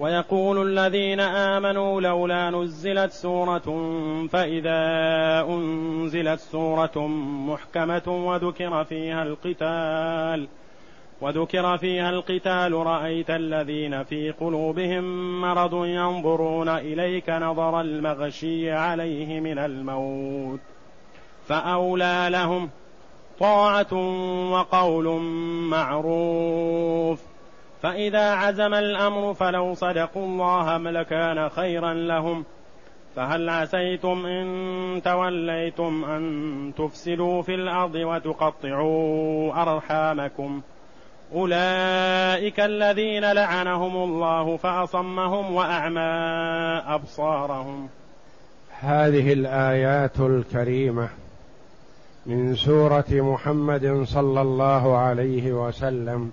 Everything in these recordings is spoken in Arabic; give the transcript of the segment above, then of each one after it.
ويقول الذين آمنوا لولا نزلت سورة فإذا أنزلت سورة محكمة وذكر فيها القتال وذكر فيها القتال رأيت الذين في قلوبهم مرض ينظرون إليك نظر المغشي عليه من الموت فأولى لهم طاعة وقول معروف. فإذا عزم الأمر فلو صدقوا الله لكان خيرا لهم فهل عسيتم إن توليتم أن تفسدوا في الأرض وتقطعوا أرحامكم أولئك الذين لعنهم الله فأصمهم وأعمى أبصارهم هذه الآيات الكريمة من سورة محمد صلى الله عليه وسلم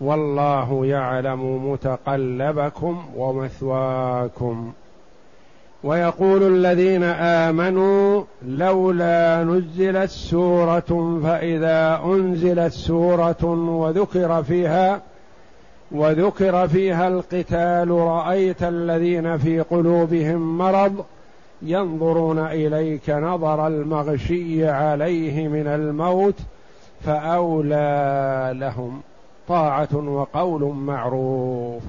والله يعلم متقلبكم ومثواكم. ويقول الذين آمنوا لولا نزلت سورة فإذا أنزلت سورة وذكر فيها وذكر فيها القتال رأيت الذين في قلوبهم مرض ينظرون إليك نظر المغشي عليه من الموت فأولى لهم. طاعة وقول معروف.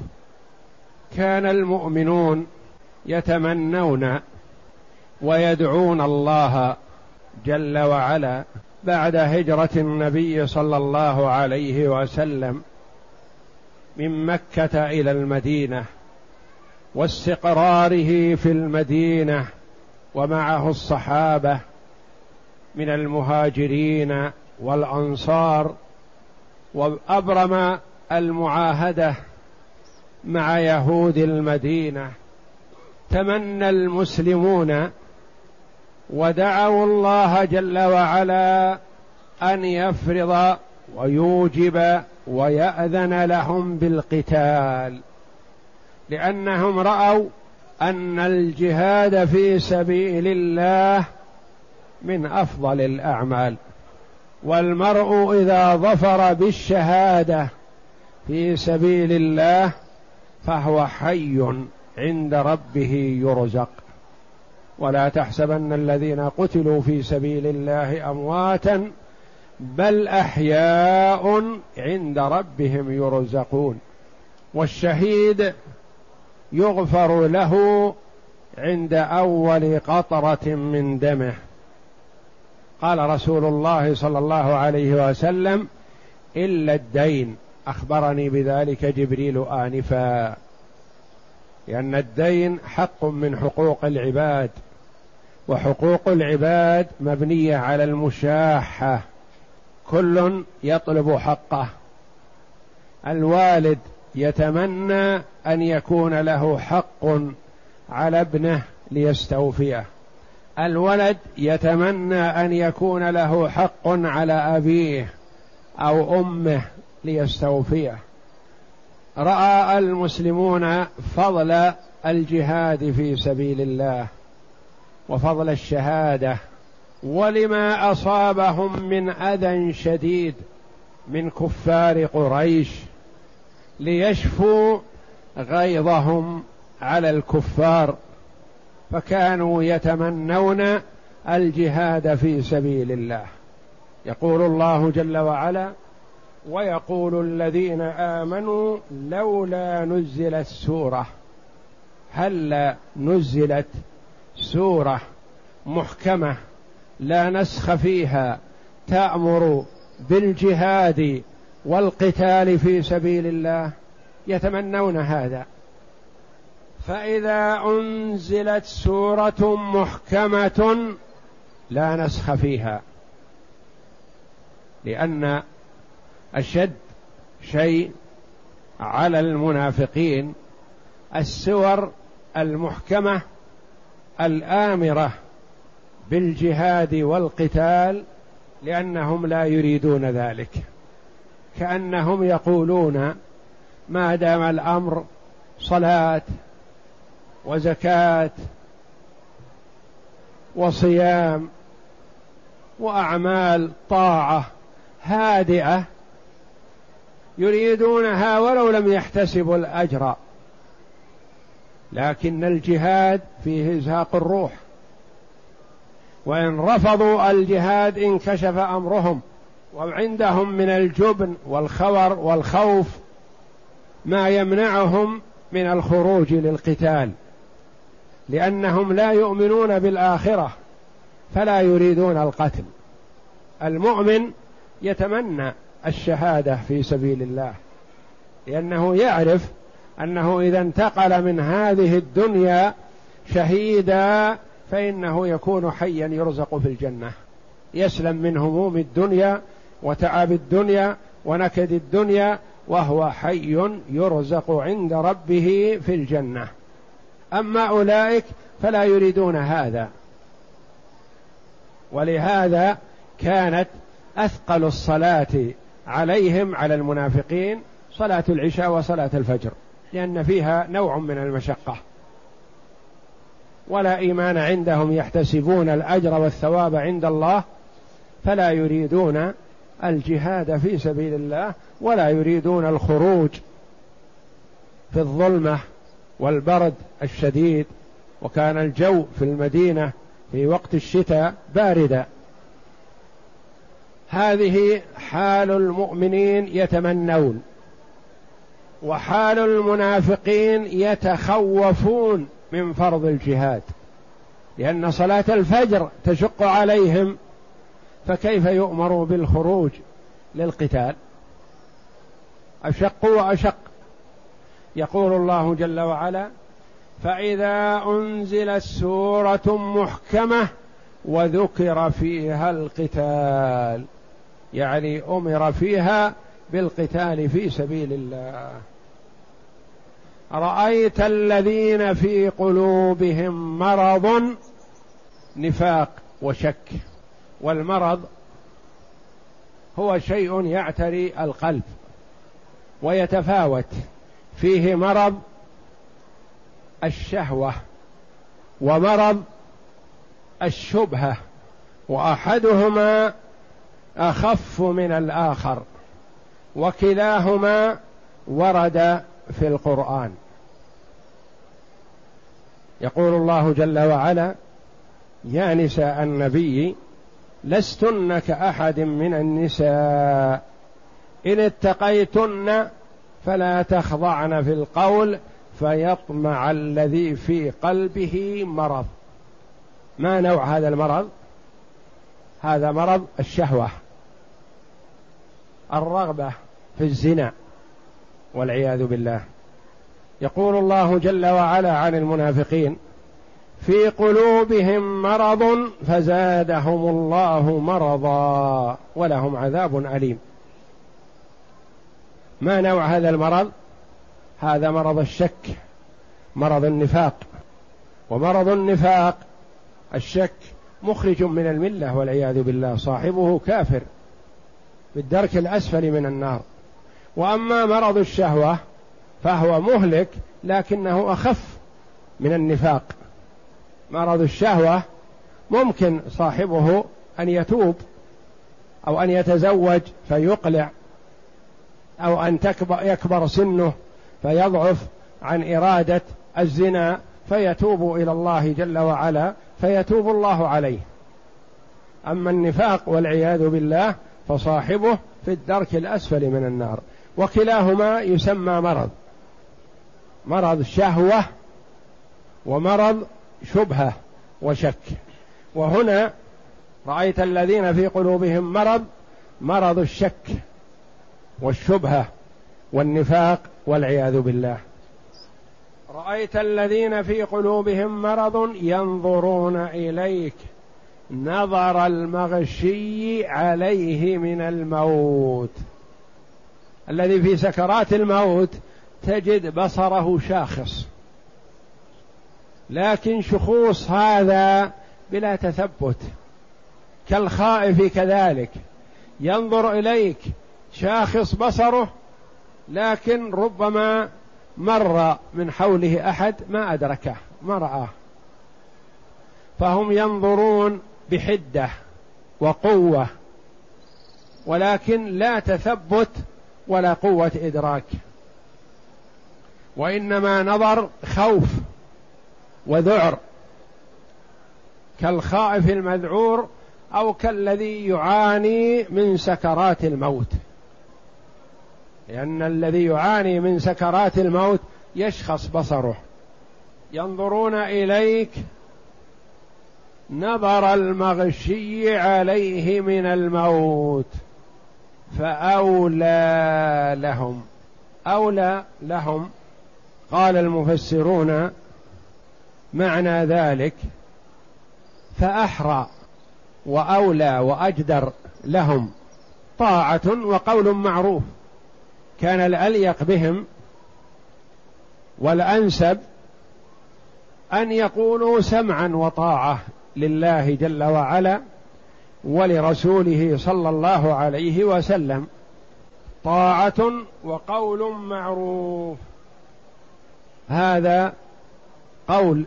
كان المؤمنون يتمنون ويدعون الله جل وعلا بعد هجرة النبي صلى الله عليه وسلم من مكة إلى المدينة واستقراره في المدينة ومعه الصحابة من المهاجرين والأنصار وأبرم المعاهدة مع يهود المدينة. تمنى المسلمون ودعوا الله جل وعلا أن يفرض ويوجب ويأذن لهم بالقتال لأنهم رأوا أن الجهاد في سبيل الله من أفضل الأعمال. والمرء إذا ظفر بالشهادة في سبيل الله فهو حي عند ربه يرزق. ولا تحسبن الذين قتلوا في سبيل الله أمواتا بل أحياء عند ربهم يرزقون. والشهيد يغفر له عند أول قطرة من دمه. قال رسول الله صلى الله عليه وسلم إلا الدين. أخبرني بذلك جبريل آنفا. لأن الدين حق من حقوق العباد وحقوق العباد مبنية على المشاحة. كل يطلب حقه. الوالد يتمنى أن يكون له حق على ابنه ليستوفيه. الولد يتمنى أن يكون له حق على أبيه أو أمه ليستوفيه. رأى المسلمون فضل الجهاد في سبيل الله وفضل الشهادة ولما أصابهم من أذى شديد من كفار قريش ليشفوا غيظهم على الكفار. فكانوا يتمنون الجهاد في سبيل الله. يقول الله جل وعلا ويقول الذين آمنوا لولا نزلت سورة. هل نزلت سورة محكمة لا نسخ فيها تأمر بالجهاد والقتال في سبيل الله؟ يتمنون هذا. فإذا أنزلت سورة محكمة لا نسخ فيها لأن أشد شيء على المنافقين السور المحكمة الآمرة بالجهاد والقتال لأنهم لا يريدون ذلك. كأنهم يقولون ما دام الأمر صلاة وزكاة وصيام وأعمال طاعة هادئة يريدونها ولو لم يحتسبوا الأجر. لكن الجهاد فيه إزهاق الروح. وإن رفضوا الجهاد انكشف أمرهم وعندهم من الجبن والخور والخوف ما يمنعهم من الخروج للقتال. لأنهم لا يؤمنون بالآخرة فلا يريدون القتل. المؤمن يتمنى الشهادة في سبيل الله لأنه يعرف أنه إذا انتقل من هذه الدنيا شهيدا فإنه يكون حيا يرزق في الجنة. يسلم من هموم الدنيا وتعب الدنيا ونكد الدنيا وهو حي يرزق عند ربه في الجنة. أما أولئك فلا يريدون هذا. ولهذا كانت أثقل الصلاة عليهم على المنافقين صلاة العشاء وصلاة الفجر لأن فيها نوع من المشقة. ولا إيمان عندهم يحتسبون الأجر والثواب عند الله فلا يريدون الجهاد في سبيل الله ولا يريدون الخروج في الظلمة والبرد الشديد وكان الجو في المدينة في وقت الشتاء باردا. هذه حال المؤمنين يتمنون وحال المنافقين يتخوفون من فرض الجهاد لأن صلاة الفجر تشق عليهم فكيف يؤمروا بالخروج للقتال؟ أشق وأشق يقول الله جل وعلا فإذا أنزلت سورة محكمة وذكر فيها القتال يعني أمر فيها بالقتال في سبيل الله. رايت الذين في قلوبهم مرض؟ نفاق وشك. والمرض هو شيء يعتري القلب ويتفاوت. فيه مرض الشهوة ومرض الشبهة وأحدهما أخف من الآخر وكلاهما ورد في القرآن. يقول الله جل وعلا يا نساء النبي لستن كأحد من النساء إن اتقيتن فلا تخضعن في القول فيطمع الذي في قلبه مرض. ما نوع هذا المرض؟ هذا مرض الشهوة الرغبة في الزنا والعياذ بالله. يقول الله جل وعلا عن المنافقين في قلوبهم مرض فزادهم الله مرضا ولهم عذاب أليم. ما نوع هذا المرض؟ هذا مرض الشك مرض النفاق. ومرض النفاق الشك مخرج من الملة والعياذ بالله صاحبه كافر في الدرك الأسفل من النار. وأما مرض الشهوة فهو مهلك لكنه أخف من النفاق. مرض الشهوة ممكن صاحبه أن يتوب أو أن يتزوج فيقلع. أو أن تكبر يكبر سنه فيضعف عن إرادة الزنا فيتوب إلى الله جل وعلا فيتوب الله عليه. أما النفاق والعياذ بالله فصاحبه في الدرك الأسفل من النار. وكلاهما يسمى مرض مرض شهوة ومرض شبهة وشك. وهنا رأيت الذين في قلوبهم مرض مرض الشك. والشبهة والنفاق والعياذ بالله. رأيت الذين في قلوبهم مرض ينظرون إليك. نظر المغشي عليه من الموت. الذي في سكرات الموت تجد بصره شاخص. لكن شخوص هذا بلا تثبت. كالخائف كذلك. ينظر إليك. شاخص بصره لكن ربما مر من حوله أحد ما أدركه ما رآه. فهم ينظرون بحدة وقوة ولكن لا تثبت ولا قوة إدراك. وإنما نظر خوف وذعر. كالخائف المذعور أو كالذي يعاني من سكرات الموت. لأن الذي يعاني من سكرات الموت يشخص بصره. ينظرون إليك نظر المغشي عليه من الموت فأولى لهم. أولى لهم قال المفسرون معنى ذلك فأحرى وأولى وأجدر لهم طاعة وقول معروف. كان الأليق بهم والأنسب أن يقولوا سمعا وطاعة لله جل وعلا ولرسوله صلى الله عليه وسلم. طاعة وقول معروف. هذا قول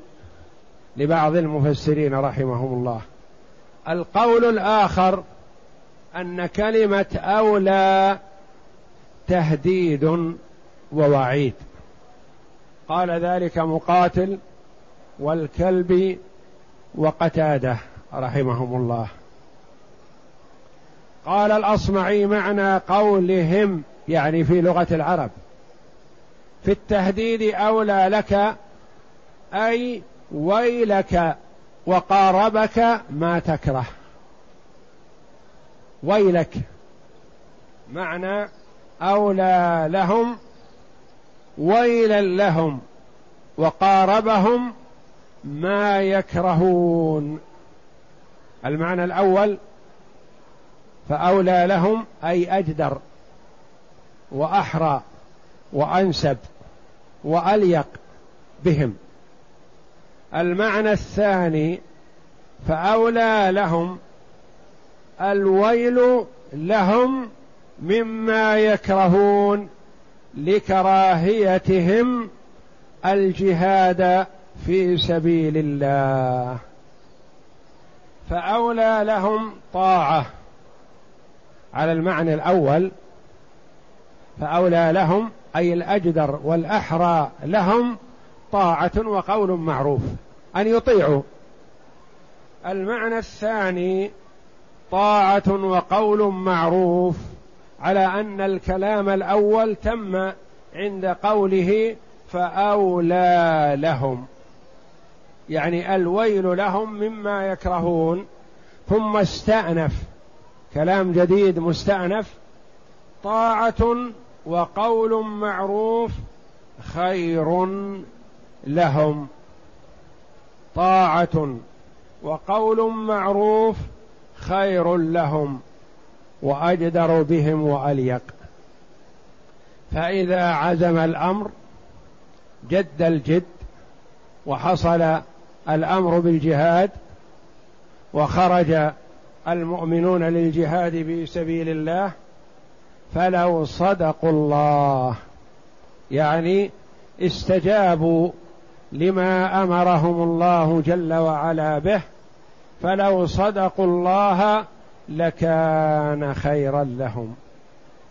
لبعض المفسرين رحمهم الله. القول الآخر أن كلمة أولى تهديد ووعيد. قال ذلك مقاتل والكلب وقتاده رحمهم الله. قال الأصمعي معنى قولهم يعني في لغة العرب. في التهديد أولى لك أي ويلك وقاربك ما تكره. ويلك معنى أولى لهم ويلا لهم وقاربهم ما يكرهون. المعنى الأول فأولى لهم أي أجدر وأحرى وأنسب وأليق بهم. المعنى الثاني فأولى لهم الويل لهم مما يكرهون لكراهيتهم الجهاد في سبيل الله. فأولى لهم طاعة. على المعنى الأول فأولى لهم أي الأجدر والأحرى لهم طاعة وقول معروف أن يطيعوا. المعنى الثاني طاعة وقول معروف. على أن الكلام الأول تم عند قوله فأولى لهم. يعني الويل لهم مما يكرهون. ثم استأنف. كلام جديد مستأنف. طاعة وقول معروف خير لهم. طاعة وقول معروف خير لهم. وأجدر بهم وأليق. فإذا عزم الأمر جد الجد وحصل الأمر بالجهاد وخرج المؤمنون للجهاد في سبيل الله فلو صدقوا الله يعني استجابوا لما أمرهم الله جل وعلا به فلو صدقوا الله لكان خيرا لهم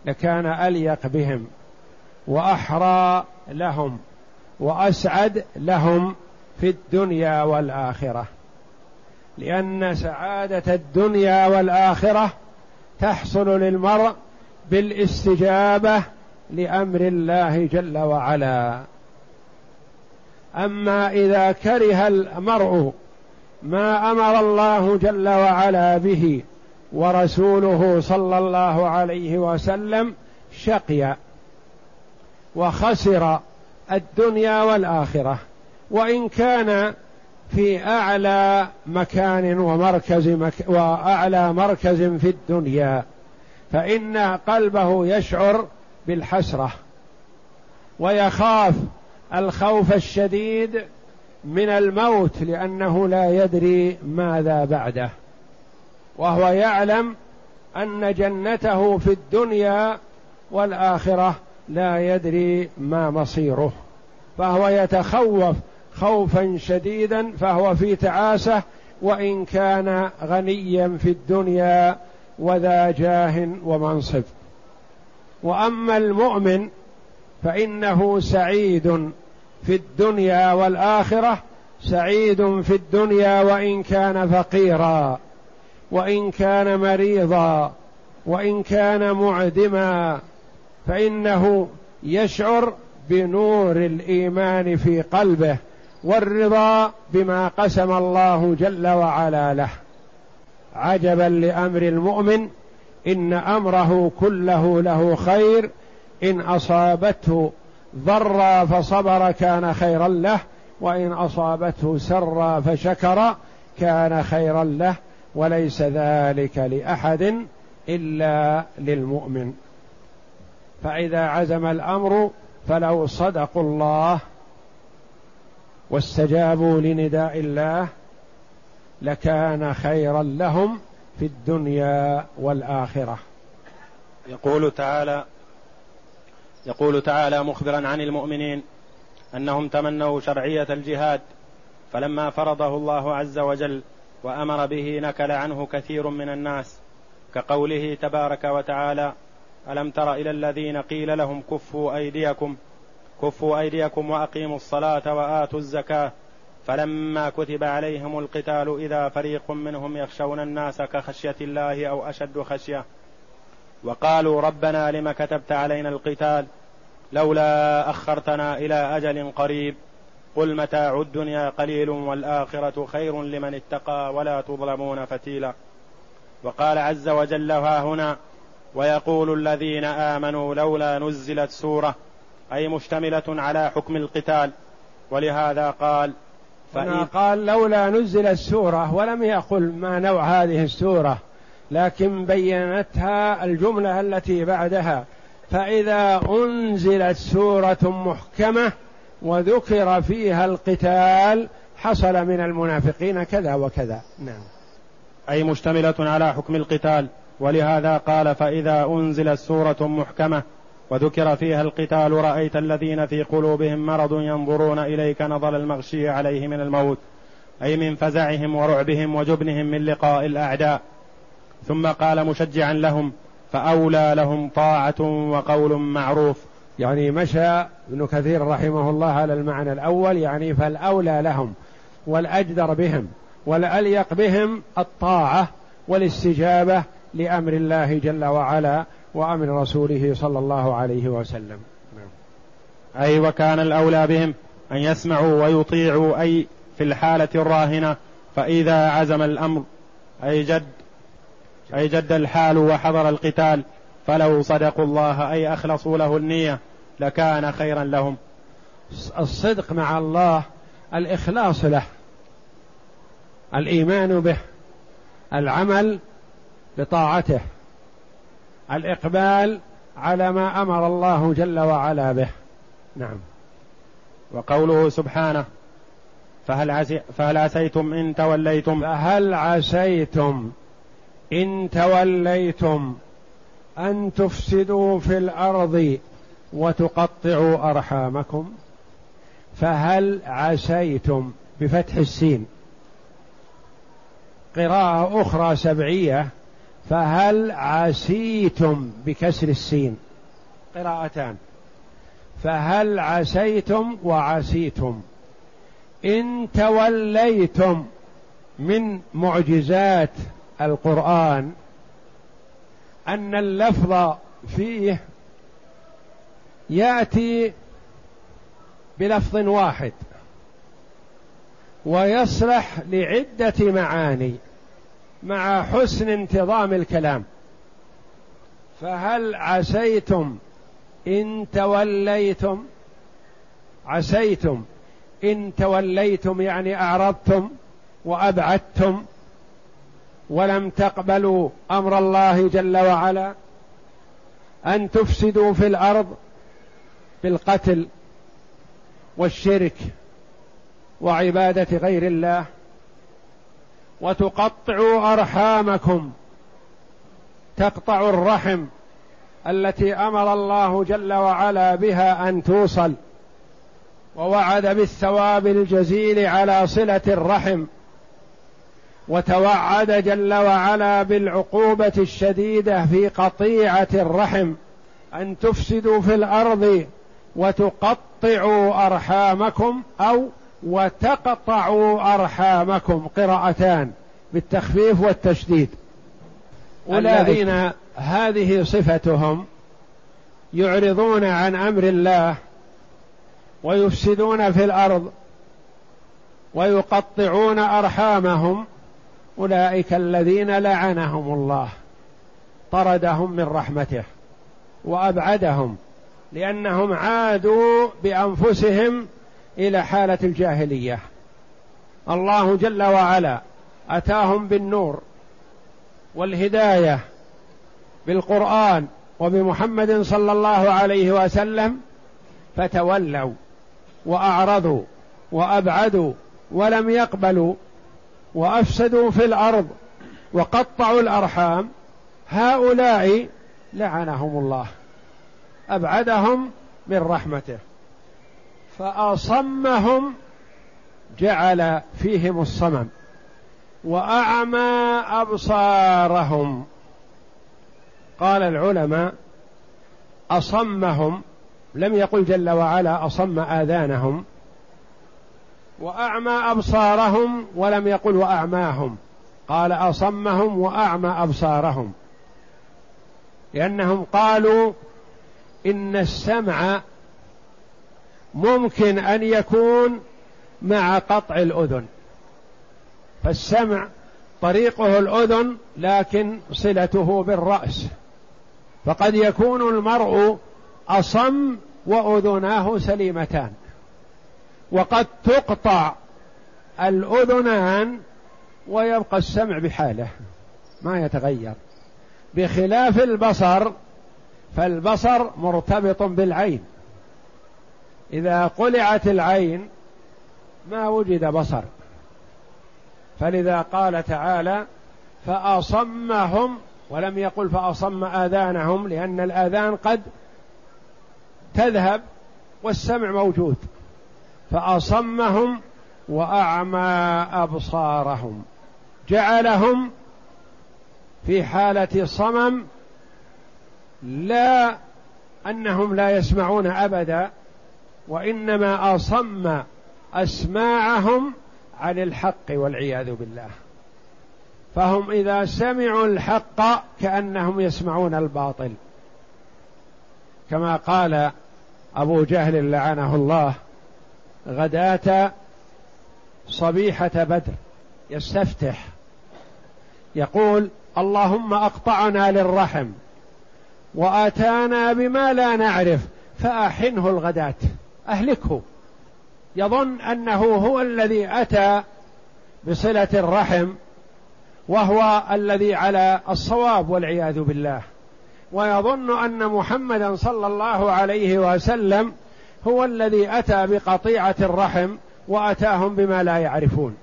لكان أليق بهم وأحرى لهم وأسعد لهم في الدنيا والآخرة. لأن سعادة الدنيا والآخرة تحصل للمرء بالاستجابة لأمر الله جل وعلا. أما إذا كره المرء ما أمر الله جل وعلا به ورسوله صلى الله عليه وسلم شقي وخسر الدنيا والآخرة وإن كان في أعلى مكان ومركز مك وأعلى مركز في الدنيا فإن قلبه يشعر بالحسرة ويخاف الخوف الشديد من الموت لأنه لا يدري ماذا بعده. وهو يعلم أن جنته في الدنيا والآخرة لا يدري ما مصيره. فهو يتخوف خوفا شديدا فهو في تعاسة وإن كان غنيا في الدنيا وذا جاه ومنصب. وأما المؤمن فإنه سعيد في الدنيا والآخرة سعيد في الدنيا وإن كان فقيرا. وإن كان مريضا وإن كان معدما فإنه يشعر بنور الإيمان في قلبه والرضا بما قسم الله جل وعلا له. عجبا لأمر المؤمن إن أمره كله له خير إن أصابته ضرا فصبر كان خيرا له وإن أصابته سرا فشكر كان خيرا له. وليس ذلك لأحد إلا للمؤمن. فإذا عزم الأمر فلو صدقوا الله واستجابوا لنداء الله لكان خيرا لهم في الدنيا والآخرة. يقول تعالى يقول تعالى مخبرا عن المؤمنين أنهم تمنوا شرعية الجهاد فلما فرضه الله عز وجل وأمر به نكل عنه كثير من الناس كقوله تبارك وتعالى ألم تر إلى الذين قيل لهم كفوا أيديكم كفوا أيديكم وأقيموا الصلاة وآتوا الزكاة فلما كتب عليهم القتال إذا فريق منهم يخشون الناس كخشية الله أو أشد خشية. وقالوا ربنا لم كتبت علينا القتال لولا أخرتنا إلى أجل قريب. قل متاع الدنيا قليل والآخرة خير لمن اتقى ولا تظلمون فتيلا. وقال عز وجل ها هنا ويقول الذين آمنوا لولا نزلت سورة أي مشتملة على حكم القتال. ولهذا قال فإن قال لولا نزلت السوره ولم يقل ما نوع هذه السورة لكن بينتها الجملة التي بعدها فإذا أنزلت سورة محكمة وذكر فيها القتال حصل من المنافقين كذا وكذا. نعم. أي مشتملة على حكم القتال. ولهذا قال فإذا أنزلت سورة محكمة وذكر فيها القتال رأيت الذين في قلوبهم مرض ينظرون إليك نظر المغشي عليه من الموت أي من فزعهم ورعبهم وجبنهم من لقاء الأعداء. ثم قال مشجعا لهم فأولى لهم طاعة وقول معروف. يعني مشى ابن كثير رحمه الله على المعنى الأول يعني فالأولى لهم والأجدر بهم والأليق بهم الطاعة والاستجابة لأمر الله جل وعلا وأمر رسوله صلى الله عليه وسلم نعم. أي وكان الأولى بهم أن يسمعوا ويطيعوا أي في الحالة الراهنة فإذا عزم الأمر أي جد أي جد الحال وحضر القتال فلو صدقوا الله أي أخلصوا له النية لكان خيرا لهم. الصدق مع الله الإخلاص له الإيمان به العمل بطاعته الإقبال على ما أمر الله جل وعلا به. نعم. وقوله سبحانه فهل, عسي فهل عسيتم إن توليتم؟ فهل عسيتم إن توليتم أن تفسدوا في الأرض وتقطعوا أرحامكم فهل عسيتم بفتح السين؟ قراءة أخرى سبعية فهل عسيتم بكسر السين؟ قراءتان. فهل عسيتم وعسيتم؟ إن توليتم من معجزات القرآن أن اللفظ فيه يأتي بلفظ واحد. ويصلح لعدة معاني مع حسن انتظام الكلام. فهل عسيتم إن توليتم؟ عسيتم. إن توليتم يعني أعرضتم وأبعدتم ولم تقبلوا أمر الله جل وعلا؟ أن تفسدوا في الأرض بالقتل والشرك وعبادة غير الله وتقطعوا أرحامكم تقطع الرحم التي أمر الله جل وعلا بها أن توصل ووعد بالثواب الجزيل على صلة الرحم وتوعد جل وعلا بالعقوبة الشديدة في قطيعة الرحم أن تفسدوا في الأرض وتقطعوا أرحامكم أو وتقطعوا أرحامكم. قراءتان بالتخفيف والتشديد. الذين هذه صفتهم يعرضون عن أمر الله ويفسدون في الأرض ويقطعون أرحامهم أولئك الذين لعنهم الله طردهم من رحمته وأبعدهم لأنهم عادوا بأنفسهم إلى حالة الجاهلية. الله جل وعلا أتاهم بالنور والهداية بالقرآن وبمحمد صلى الله عليه وسلم فتولوا وأعرضوا وأبعدوا ولم يقبلوا وأفسدوا في الأرض وقطعوا الأرحام هؤلاء لعنهم الله. أبعدهم من رحمته. فأصمهم جعل فيهم الصمم وأعمى أبصارهم. قال العلماء أصمهم لم يقل جل وعلا أصم آذانهم وأعمى أبصارهم ولم يقل وأعماهم. قال أصمهم وأعمى أبصارهم لأنهم قالوا إن السمع ممكن أن يكون مع قطع الأذن. فالسمع طريقه الأذن لكن صلته بالرأس. فقد يكون المرء أصم وأذناه سليمتان. وقد تقطع الأذنان ويبقى السمع بحاله. ما يتغير. بخلاف البصر فالبصر مرتبط بالعين. إذا قلعت العين ما وجد بصر. فلذا قال تعالى فأصمهم ولم يقل فأصم آذانهم لأن الآذان قد تذهب والسمع موجود. فأصمهم وأعمى أبصارهم. جعلهم في حالة صمم لا أنهم لا يسمعون أبدا وإنما أصم أسماعهم عن الحق والعياذ بالله. فهم إذا سمعوا الحق كأنهم يسمعون الباطل. كما قال أبو جهل لعنه الله غداة صبيحة بدر يستفتح يقول اللهم أقطعنا للرحم. وآتانا بما لا نعرف فأحنه الغداة. أهلكه. يظن أنه هو الذي أتى بصلة الرحم وهو الذي على الصواب والعياذ بالله. ويظن أن محمدا صلى الله عليه وسلم هو الذي أتى بقطيعة الرحم وأتاهم بما لا يعرفون.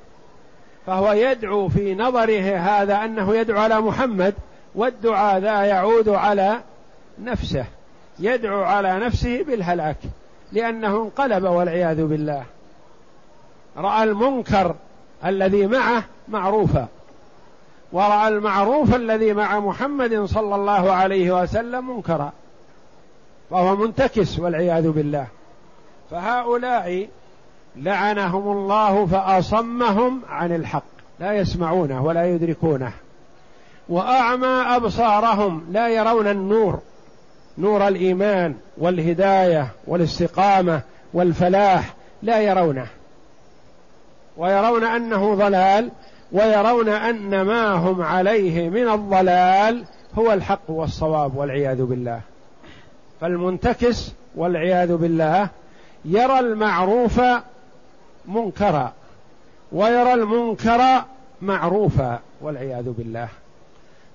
فهو يدعو في نظره هذا أنه يدعو على محمد والدعاء ذا يعود على نفسه يدعو على نفسه بالهلاك لأنه انقلب والعياذ بالله. رأى المنكر الذي معه معروفا ورأى المعروف الذي مع محمد صلى الله عليه وسلم منكرا فهو منتكس والعياذ بالله. فهؤلاء لعنهم الله فأصمهم عن الحق لا يسمعونه ولا يدركونه وأعمى أبصارهم لا يرون النور. نور الإيمان والهداية والاستقامة والفلاح لا يرونه. ويرون أنه ضلال ويرون أن ما هم عليه من الضلال هو الحق والصواب والعياذ بالله. فالمنتكس والعياذ بالله يرى المعروف منكرا ويرى المنكر معروفا والعياذ بالله.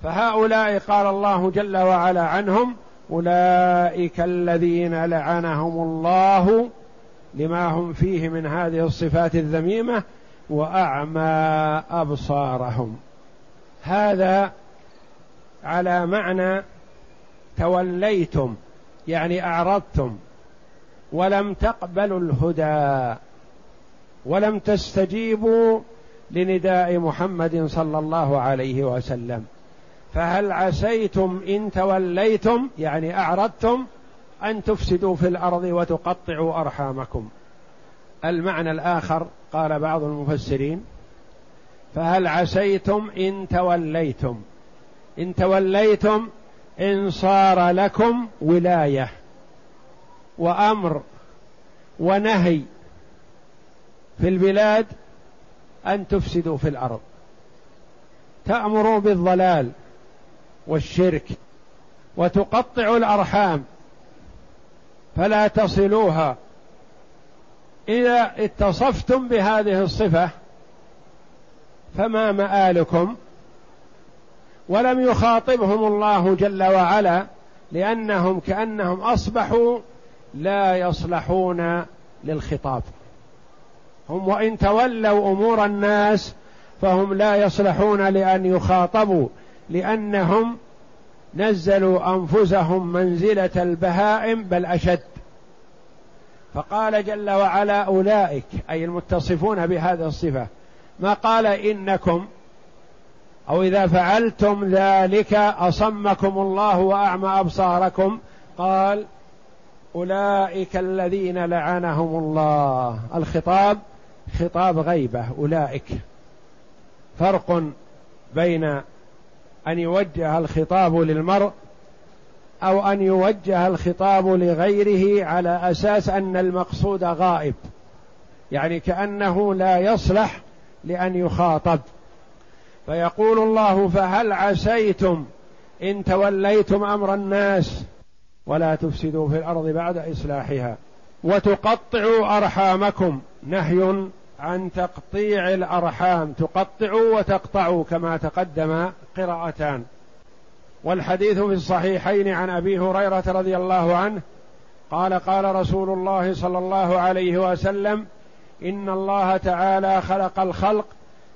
فهؤلاء قال الله جل وعلا عنهم أولئك الذين لعنهم الله لما هم فيه من هذه الصفات الذميمة وأعمى أبصارهم. هذا على معنى توليتم يعني أعرضتم ولم تقبلوا الهدى ولم تستجيبوا لنداء محمد صلى الله عليه وسلم. فهل عسيتم إن توليتم يعني أعرضتم أن تفسدوا في الأرض وتقطعوا أرحامكم؟ المعنى الآخر قال بعض المفسرين فهل عسيتم إن توليتم؟ إن توليتم إن صار لكم ولاية وأمر ونهي في البلاد أن تفسدوا في الأرض. تأمروا بالضلال والشرك وتقطعوا الأرحام فلا تصلوها. إذا اتصفتم بهذه الصفة فما مآلكم ولم يخاطبهم الله جل وعلا لأنهم كأنهم أصبحوا لا يصلحون للخطاب. هم وإن تولوا أمور الناس فهم لا يصلحون لأن يخاطبوا. لأنهم نزلوا أنفسهم منزلة البهائم بل أشد. فقال جل وعلا أولئك أي المتصفون بهذه الصفة ما قال إنكم أو إذا فعلتم ذلك أصمكم الله وأعمى أبصاركم قال أولئك الذين لعنهم الله. الخطاب خطاب غيبة أولئك. فرق بين أن يوجه الخطاب للمرء أو أن يوجه الخطاب لغيره على أساس أن المقصود غائب. يعني كأنه لا يصلح لأن يخاطب. فيقول الله فهل عسيتم إن توليتم أمر الناس ولا تفسدوا في الأرض بعد إصلاحها وتقطعوا أرحامكم. نهي عن تقطيع الأرحام. تقطعوا وتقطعوا كما تقدم قراءتان. والحديث في الصحيحين عن أبي هريرة رضي الله عنه قال قال رسول الله صلى الله عليه وسلم إن الله تعالى خلق الخلق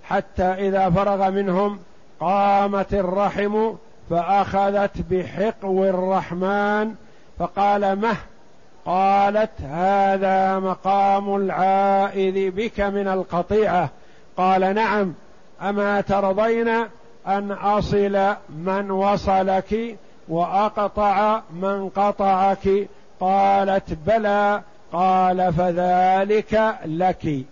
حتى إذا فرغ منهم قامت الرحم فأخذت بحقو الرحمن فقال مه؟ قالت هذا مقام العائذ بك من القطيعة. قال نعم أما ترضين أن أصل من وصلك وأقطع من قطعك. قالت بلى قال فذلك لك.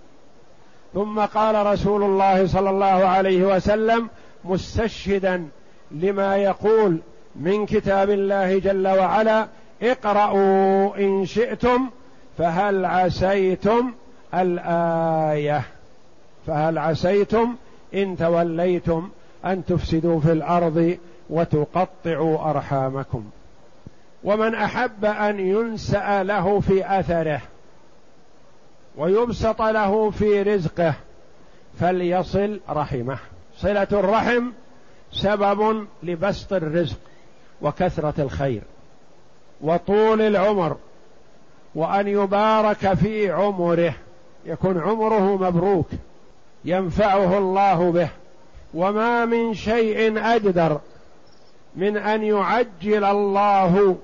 ثم قال رسول الله صلى الله عليه وسلم مستشهدا لما يقول من كتاب الله جل وعلا اقرأوا إن شئتم فهل عسيتم الآية؟ فهل عسيتم إن توليتم أن تفسدوا في الأرض وتقطعوا أرحامكم. ومن أحب أن ينسأ له في أثره ويبسط له في رزقه فليصل رحمه. صلة الرحم سبب لبسط الرزق وكثرة الخير وطول العمر وأن يبارك في عمره. يكون عمره مبروك. ينفعه الله به. وما من شيء اجدر من أن يعجل الله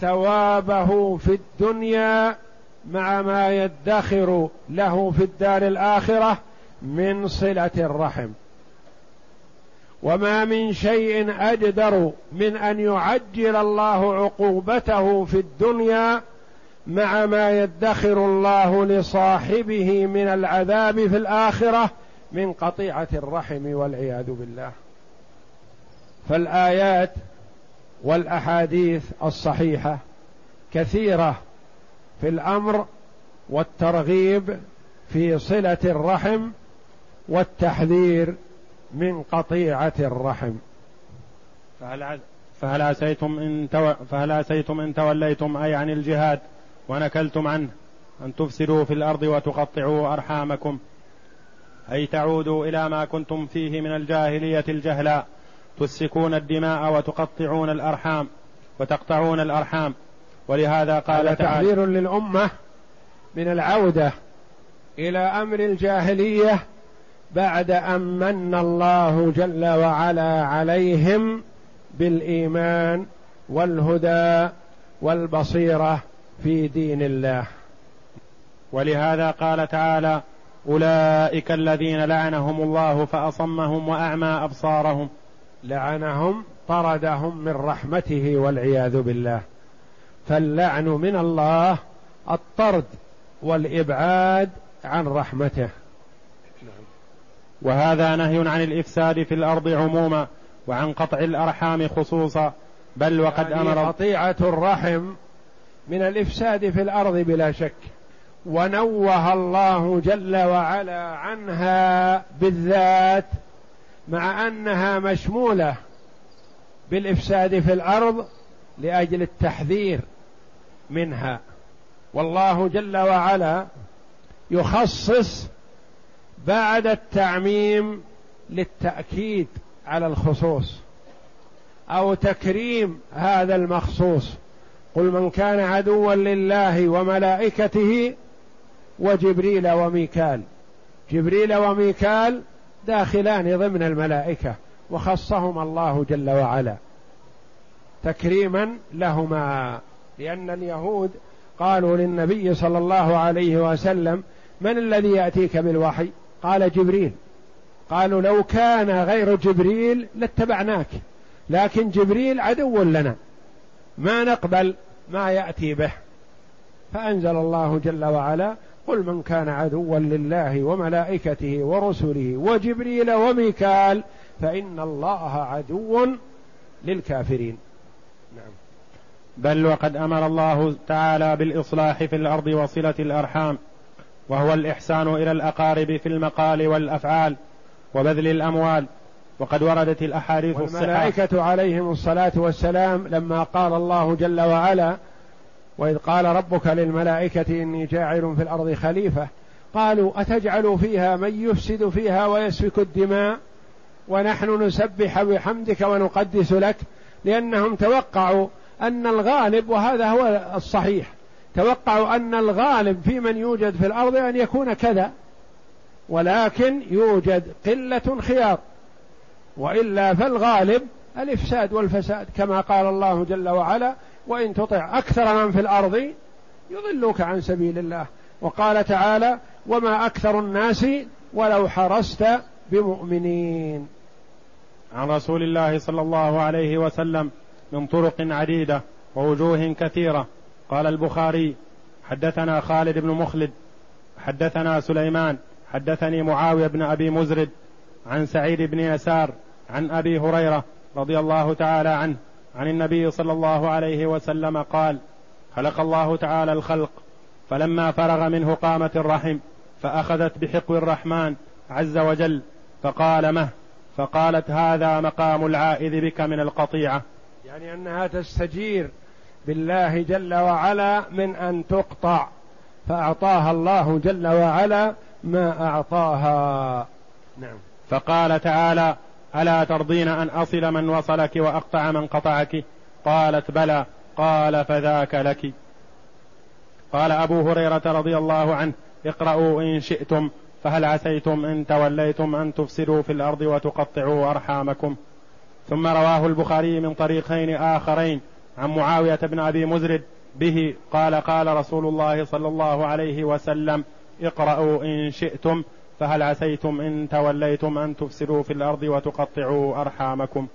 ثوابه في الدنيا مع ما يدخر له في الدار الآخرة من صلة الرحم. وما من شيء اجدر من أن يعجل الله عقوبته في الدنيا مع ما يدخر الله لصاحبه من العذاب في الآخرة من قطيعة الرحم والعياذ بالله. فالآيات والأحاديث الصحيحة كثيرة في الأمر والترغيب في صلة الرحم والتحذير من قطيعة الرحم. فهل فهل عسيتم إن تو... فهل عسيتم إن توليتم أي عن الجهاد ونكلتم عنه أن تفسدوا في الأرض وتقطعوا أرحامكم؟ أي تعودوا إلى ما كنتم فيه من الجاهلية الجهلاء تسكون الدماء وتقطعون الأرحام وتقطعون الأرحام. ولهذا قال تعالى تحذير للأمة من العودة إلى أمر الجاهلية بعد أن من الله جل وعلا عليهم بالإيمان والهدى والبصيرة في دين الله. ولهذا قال تعالى أولئك الذين لعنهم الله فأصمهم وأعمى أبصارهم. لعنهم طردهم من رحمته والعياذ بالله. فاللعن من الله الطرد والإبعاد عن رحمته. وهذا نهي عن الإفساد في الأرض عموما وعن قطع الأرحام خصوصا بل وقد يعني أمر قطيعة الرحم من الإفساد في الأرض بلا شك. ونوه الله جل وعلا عنها بالذات مع أنها مشمولة بالإفساد في الأرض لأجل التحذير منها. والله جل وعلا يخصص بعد التعميم للتأكيد على الخصوص أو تكريم هذا المخصوص. قل من كان عدوا لله وملائكته وجبريل وميكال. جبريل وميكال داخلان ضمن الملائكة وخصهما الله جل وعلا. تكريما لهما لأن اليهود قالوا للنبي صلى الله عليه وسلم من الذي يأتيك بالوحي؟ قال جبريل. قالوا لو كان غير جبريل لاتبعناك لكن جبريل عدو لنا. ما نقبل ما يأتي به. فأنزل الله جل وعلا قل من كان عدوا لله وملائكته ورسله وجبريل وميكال فإن الله عدو للكافرين. نعم. بل وقد أمر الله تعالى بالإصلاح في الأرض وصلة الأرحام وهو الإحسان إلى الأقارب في المقال والأفعال وبذل الأموال وقد وردت الأحاديث الصحيحة. والملائكة عليهم الصلاة والسلام لما قال الله جل وعلا وإذ قال ربك للملائكة إني جاعل في الأرض خليفة. قالوا أتجعل فيها من يفسد فيها ويسفك الدماء؟ ونحن نسبح بحمدك ونقدس لك لأنهم توقعوا أن الغالب وهذا هو الصحيح توقعوا أن الغالب في من يوجد في الأرض أن يكون كذا ولكن يوجد قلة خيار. وإلا فالغالب الإفساد والفساد كما قال الله جل وعلا وإن تطع أكثر من في الأرض يضلوك عن سبيل الله. وقال تعالى وما أكثر الناس ولو حرست بمؤمنين. عن رسول الله صلى الله عليه وسلم من طرق عديدة ووجوه كثيرة. قال البخاري حدثنا خالد بن مخلد حدثنا سليمان حدثني معاوية بن أبي مزرد عن سعيد بن يسار عن أبي هريرة رضي الله تعالى عنه عن النبي صلى الله عليه وسلم قال خلق الله تعالى الخلق فلما فرغ منه قامت الرحم فأخذت بحقو الرحمن عز وجل فقال مه فقالت هذا مقام العائذ بك من القطيعة. يعني أنها تستجير بالله جل وعلا من أن تقطع فأعطاها الله جل وعلا ما أعطاها. نعم. فقال تعالى ألا ترضين أن أصل من وصلك وأقطع من قطعك؟ قالت بلى. قال فذاك لك. قال أبو هريرة رضي الله عنه اقرأوا إن شئتم فهل عسيتم إن توليتم أن تفسدوا في الأرض وتقطعوا أرحامكم؟ ثم رواه البخاري من طريقين آخرين عن معاوية بن أبي مزرد به قال قال رسول الله صلى الله عليه وسلم اقرأوا إن شئتم فهل عسيتم إن توليتم أن تفسدوا في الأرض وتقطعوا أرحامكم؟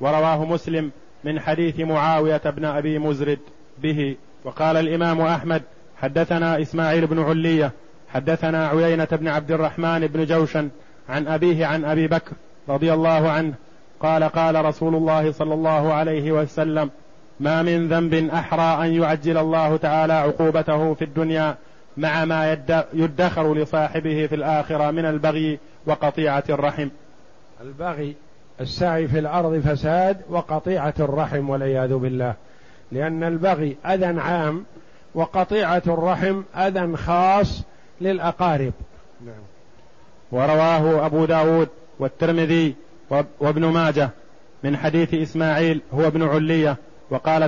ورواه مسلم من حديث معاوية بن أبي مزرد به وقال الإمام أحمد حدثنا إسماعيل بن علية حدثنا عيينة بن عبد الرحمن بن جوشن عن أبيه عن أبي بكر رضي الله عنه قال قال رسول الله صلى الله عليه وسلم ما من ذنب أحرى أن يعجل الله تعالى عقوبته في الدنيا مع ما يدخر لصاحبه في الآخرة من البغي وقطيعة الرحم. البغي السعي في الأرض فساد وقطيعة الرحم والعياذ بالله. لأن البغي أذى عام وقطيعة الرحم أذى خاص للأقارب. نعم. ورواه أبو داود والترمذي وابن ماجه من حديث إسماعيل هو ابن علية وقال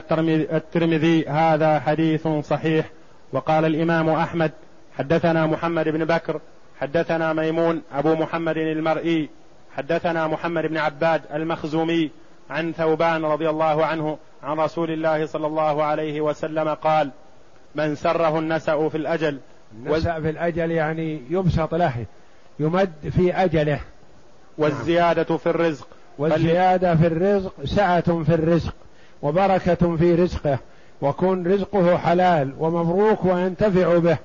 الترمذي هذا حديث صحيح وقال الإمام أحمد حدثنا محمد بن بكر حدثنا ميمون أبو محمد المرئي حدثنا محمد بن عباد المخزومي عن ثوبان رضي الله عنه عن رسول الله صلى الله عليه وسلم قال من سره النسأ في الأجل النسأ في الأجل يعني يبسط له يمد في أجله. والزيادة في الرزق. والزيادة في الرزق سعة في الرزق وبركة في رزقه. وكن رزقه حلال ومبروك وينتفع به.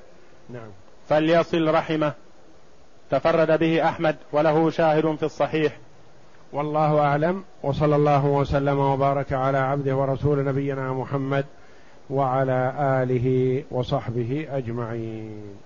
نعم. فليصل رحمه. تفرد به أحمد وله شاهد في الصحيح. والله أعلم. وصلى الله وسلم وبارك على عبده ورسول نبينا محمد وعلى آله وصحبه أجمعين.